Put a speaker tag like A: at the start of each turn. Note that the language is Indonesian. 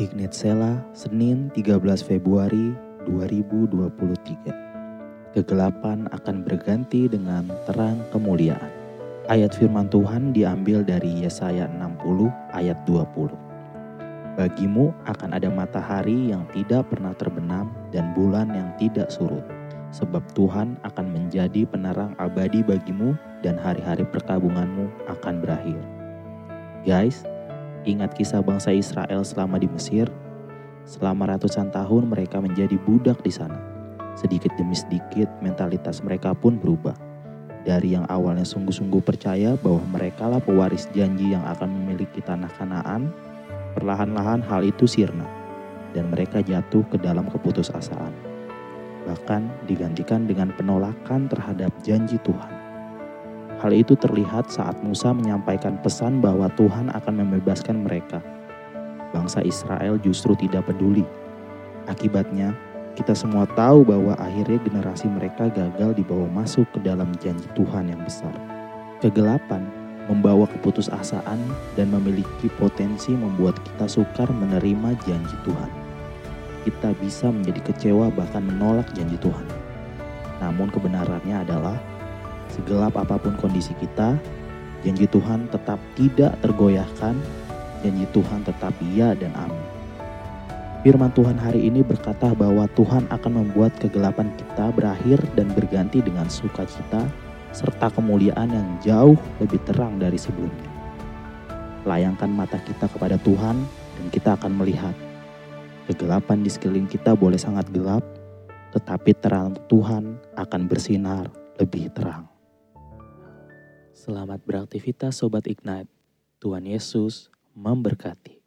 A: Ignite Sela, Senin 13 Februari 2023. Kegelapan akan berganti dengan terang kemuliaan. Ayat firman Tuhan diambil dari Yesaya 60 ayat 20. Bagimu akan ada matahari yang tidak pernah terbenam dan bulan yang tidak surut. Sebab Tuhan akan menjadi penerang abadi bagimu dan hari-hari perkabunganmu akan berakhir. Guys, ingat kisah bangsa Israel selama di Mesir? Selama ratusan tahun mereka menjadi budak di sana. Sedikit demi sedikit mentalitas mereka pun berubah. Dari yang awalnya sungguh-sungguh percaya bahwa mereka lah pewaris janji yang akan memiliki tanah kanaan, perlahan-lahan hal itu sirna dan mereka jatuh ke dalam keputusasaan. Bahkan digantikan dengan penolakan terhadap janji Tuhan. Hal itu terlihat saat Musa menyampaikan pesan bahwa Tuhan akan membebaskan mereka. Bangsa Israel justru tidak peduli. Akibatnya, kita semua tahu bahwa akhirnya generasi mereka gagal dibawa masuk ke dalam janji Tuhan yang besar. Kegelapan membawa keputusasaan dan memiliki potensi membuat kita sukar menerima janji Tuhan. Kita bisa menjadi kecewa bahkan menolak janji Tuhan. Namun kebenarannya adalah segelap apa pun kondisi kita, janji Tuhan tetap tidak tergoyahkan, janji Tuhan tetap iya dan amin. Firman Tuhan hari ini berkata bahwa Tuhan akan membuat kegelapan kita berakhir dan berganti dengan sukacita serta kemuliaan yang jauh lebih terang dari sebelumnya. Layangkan mata kita kepada Tuhan dan kita akan melihat kegelapan di sekeliling kita boleh sangat gelap, tetapi terang Tuhan akan bersinar lebih terang. Selamat beraktivitas Sobat Ignite. Tuhan Yesus memberkati.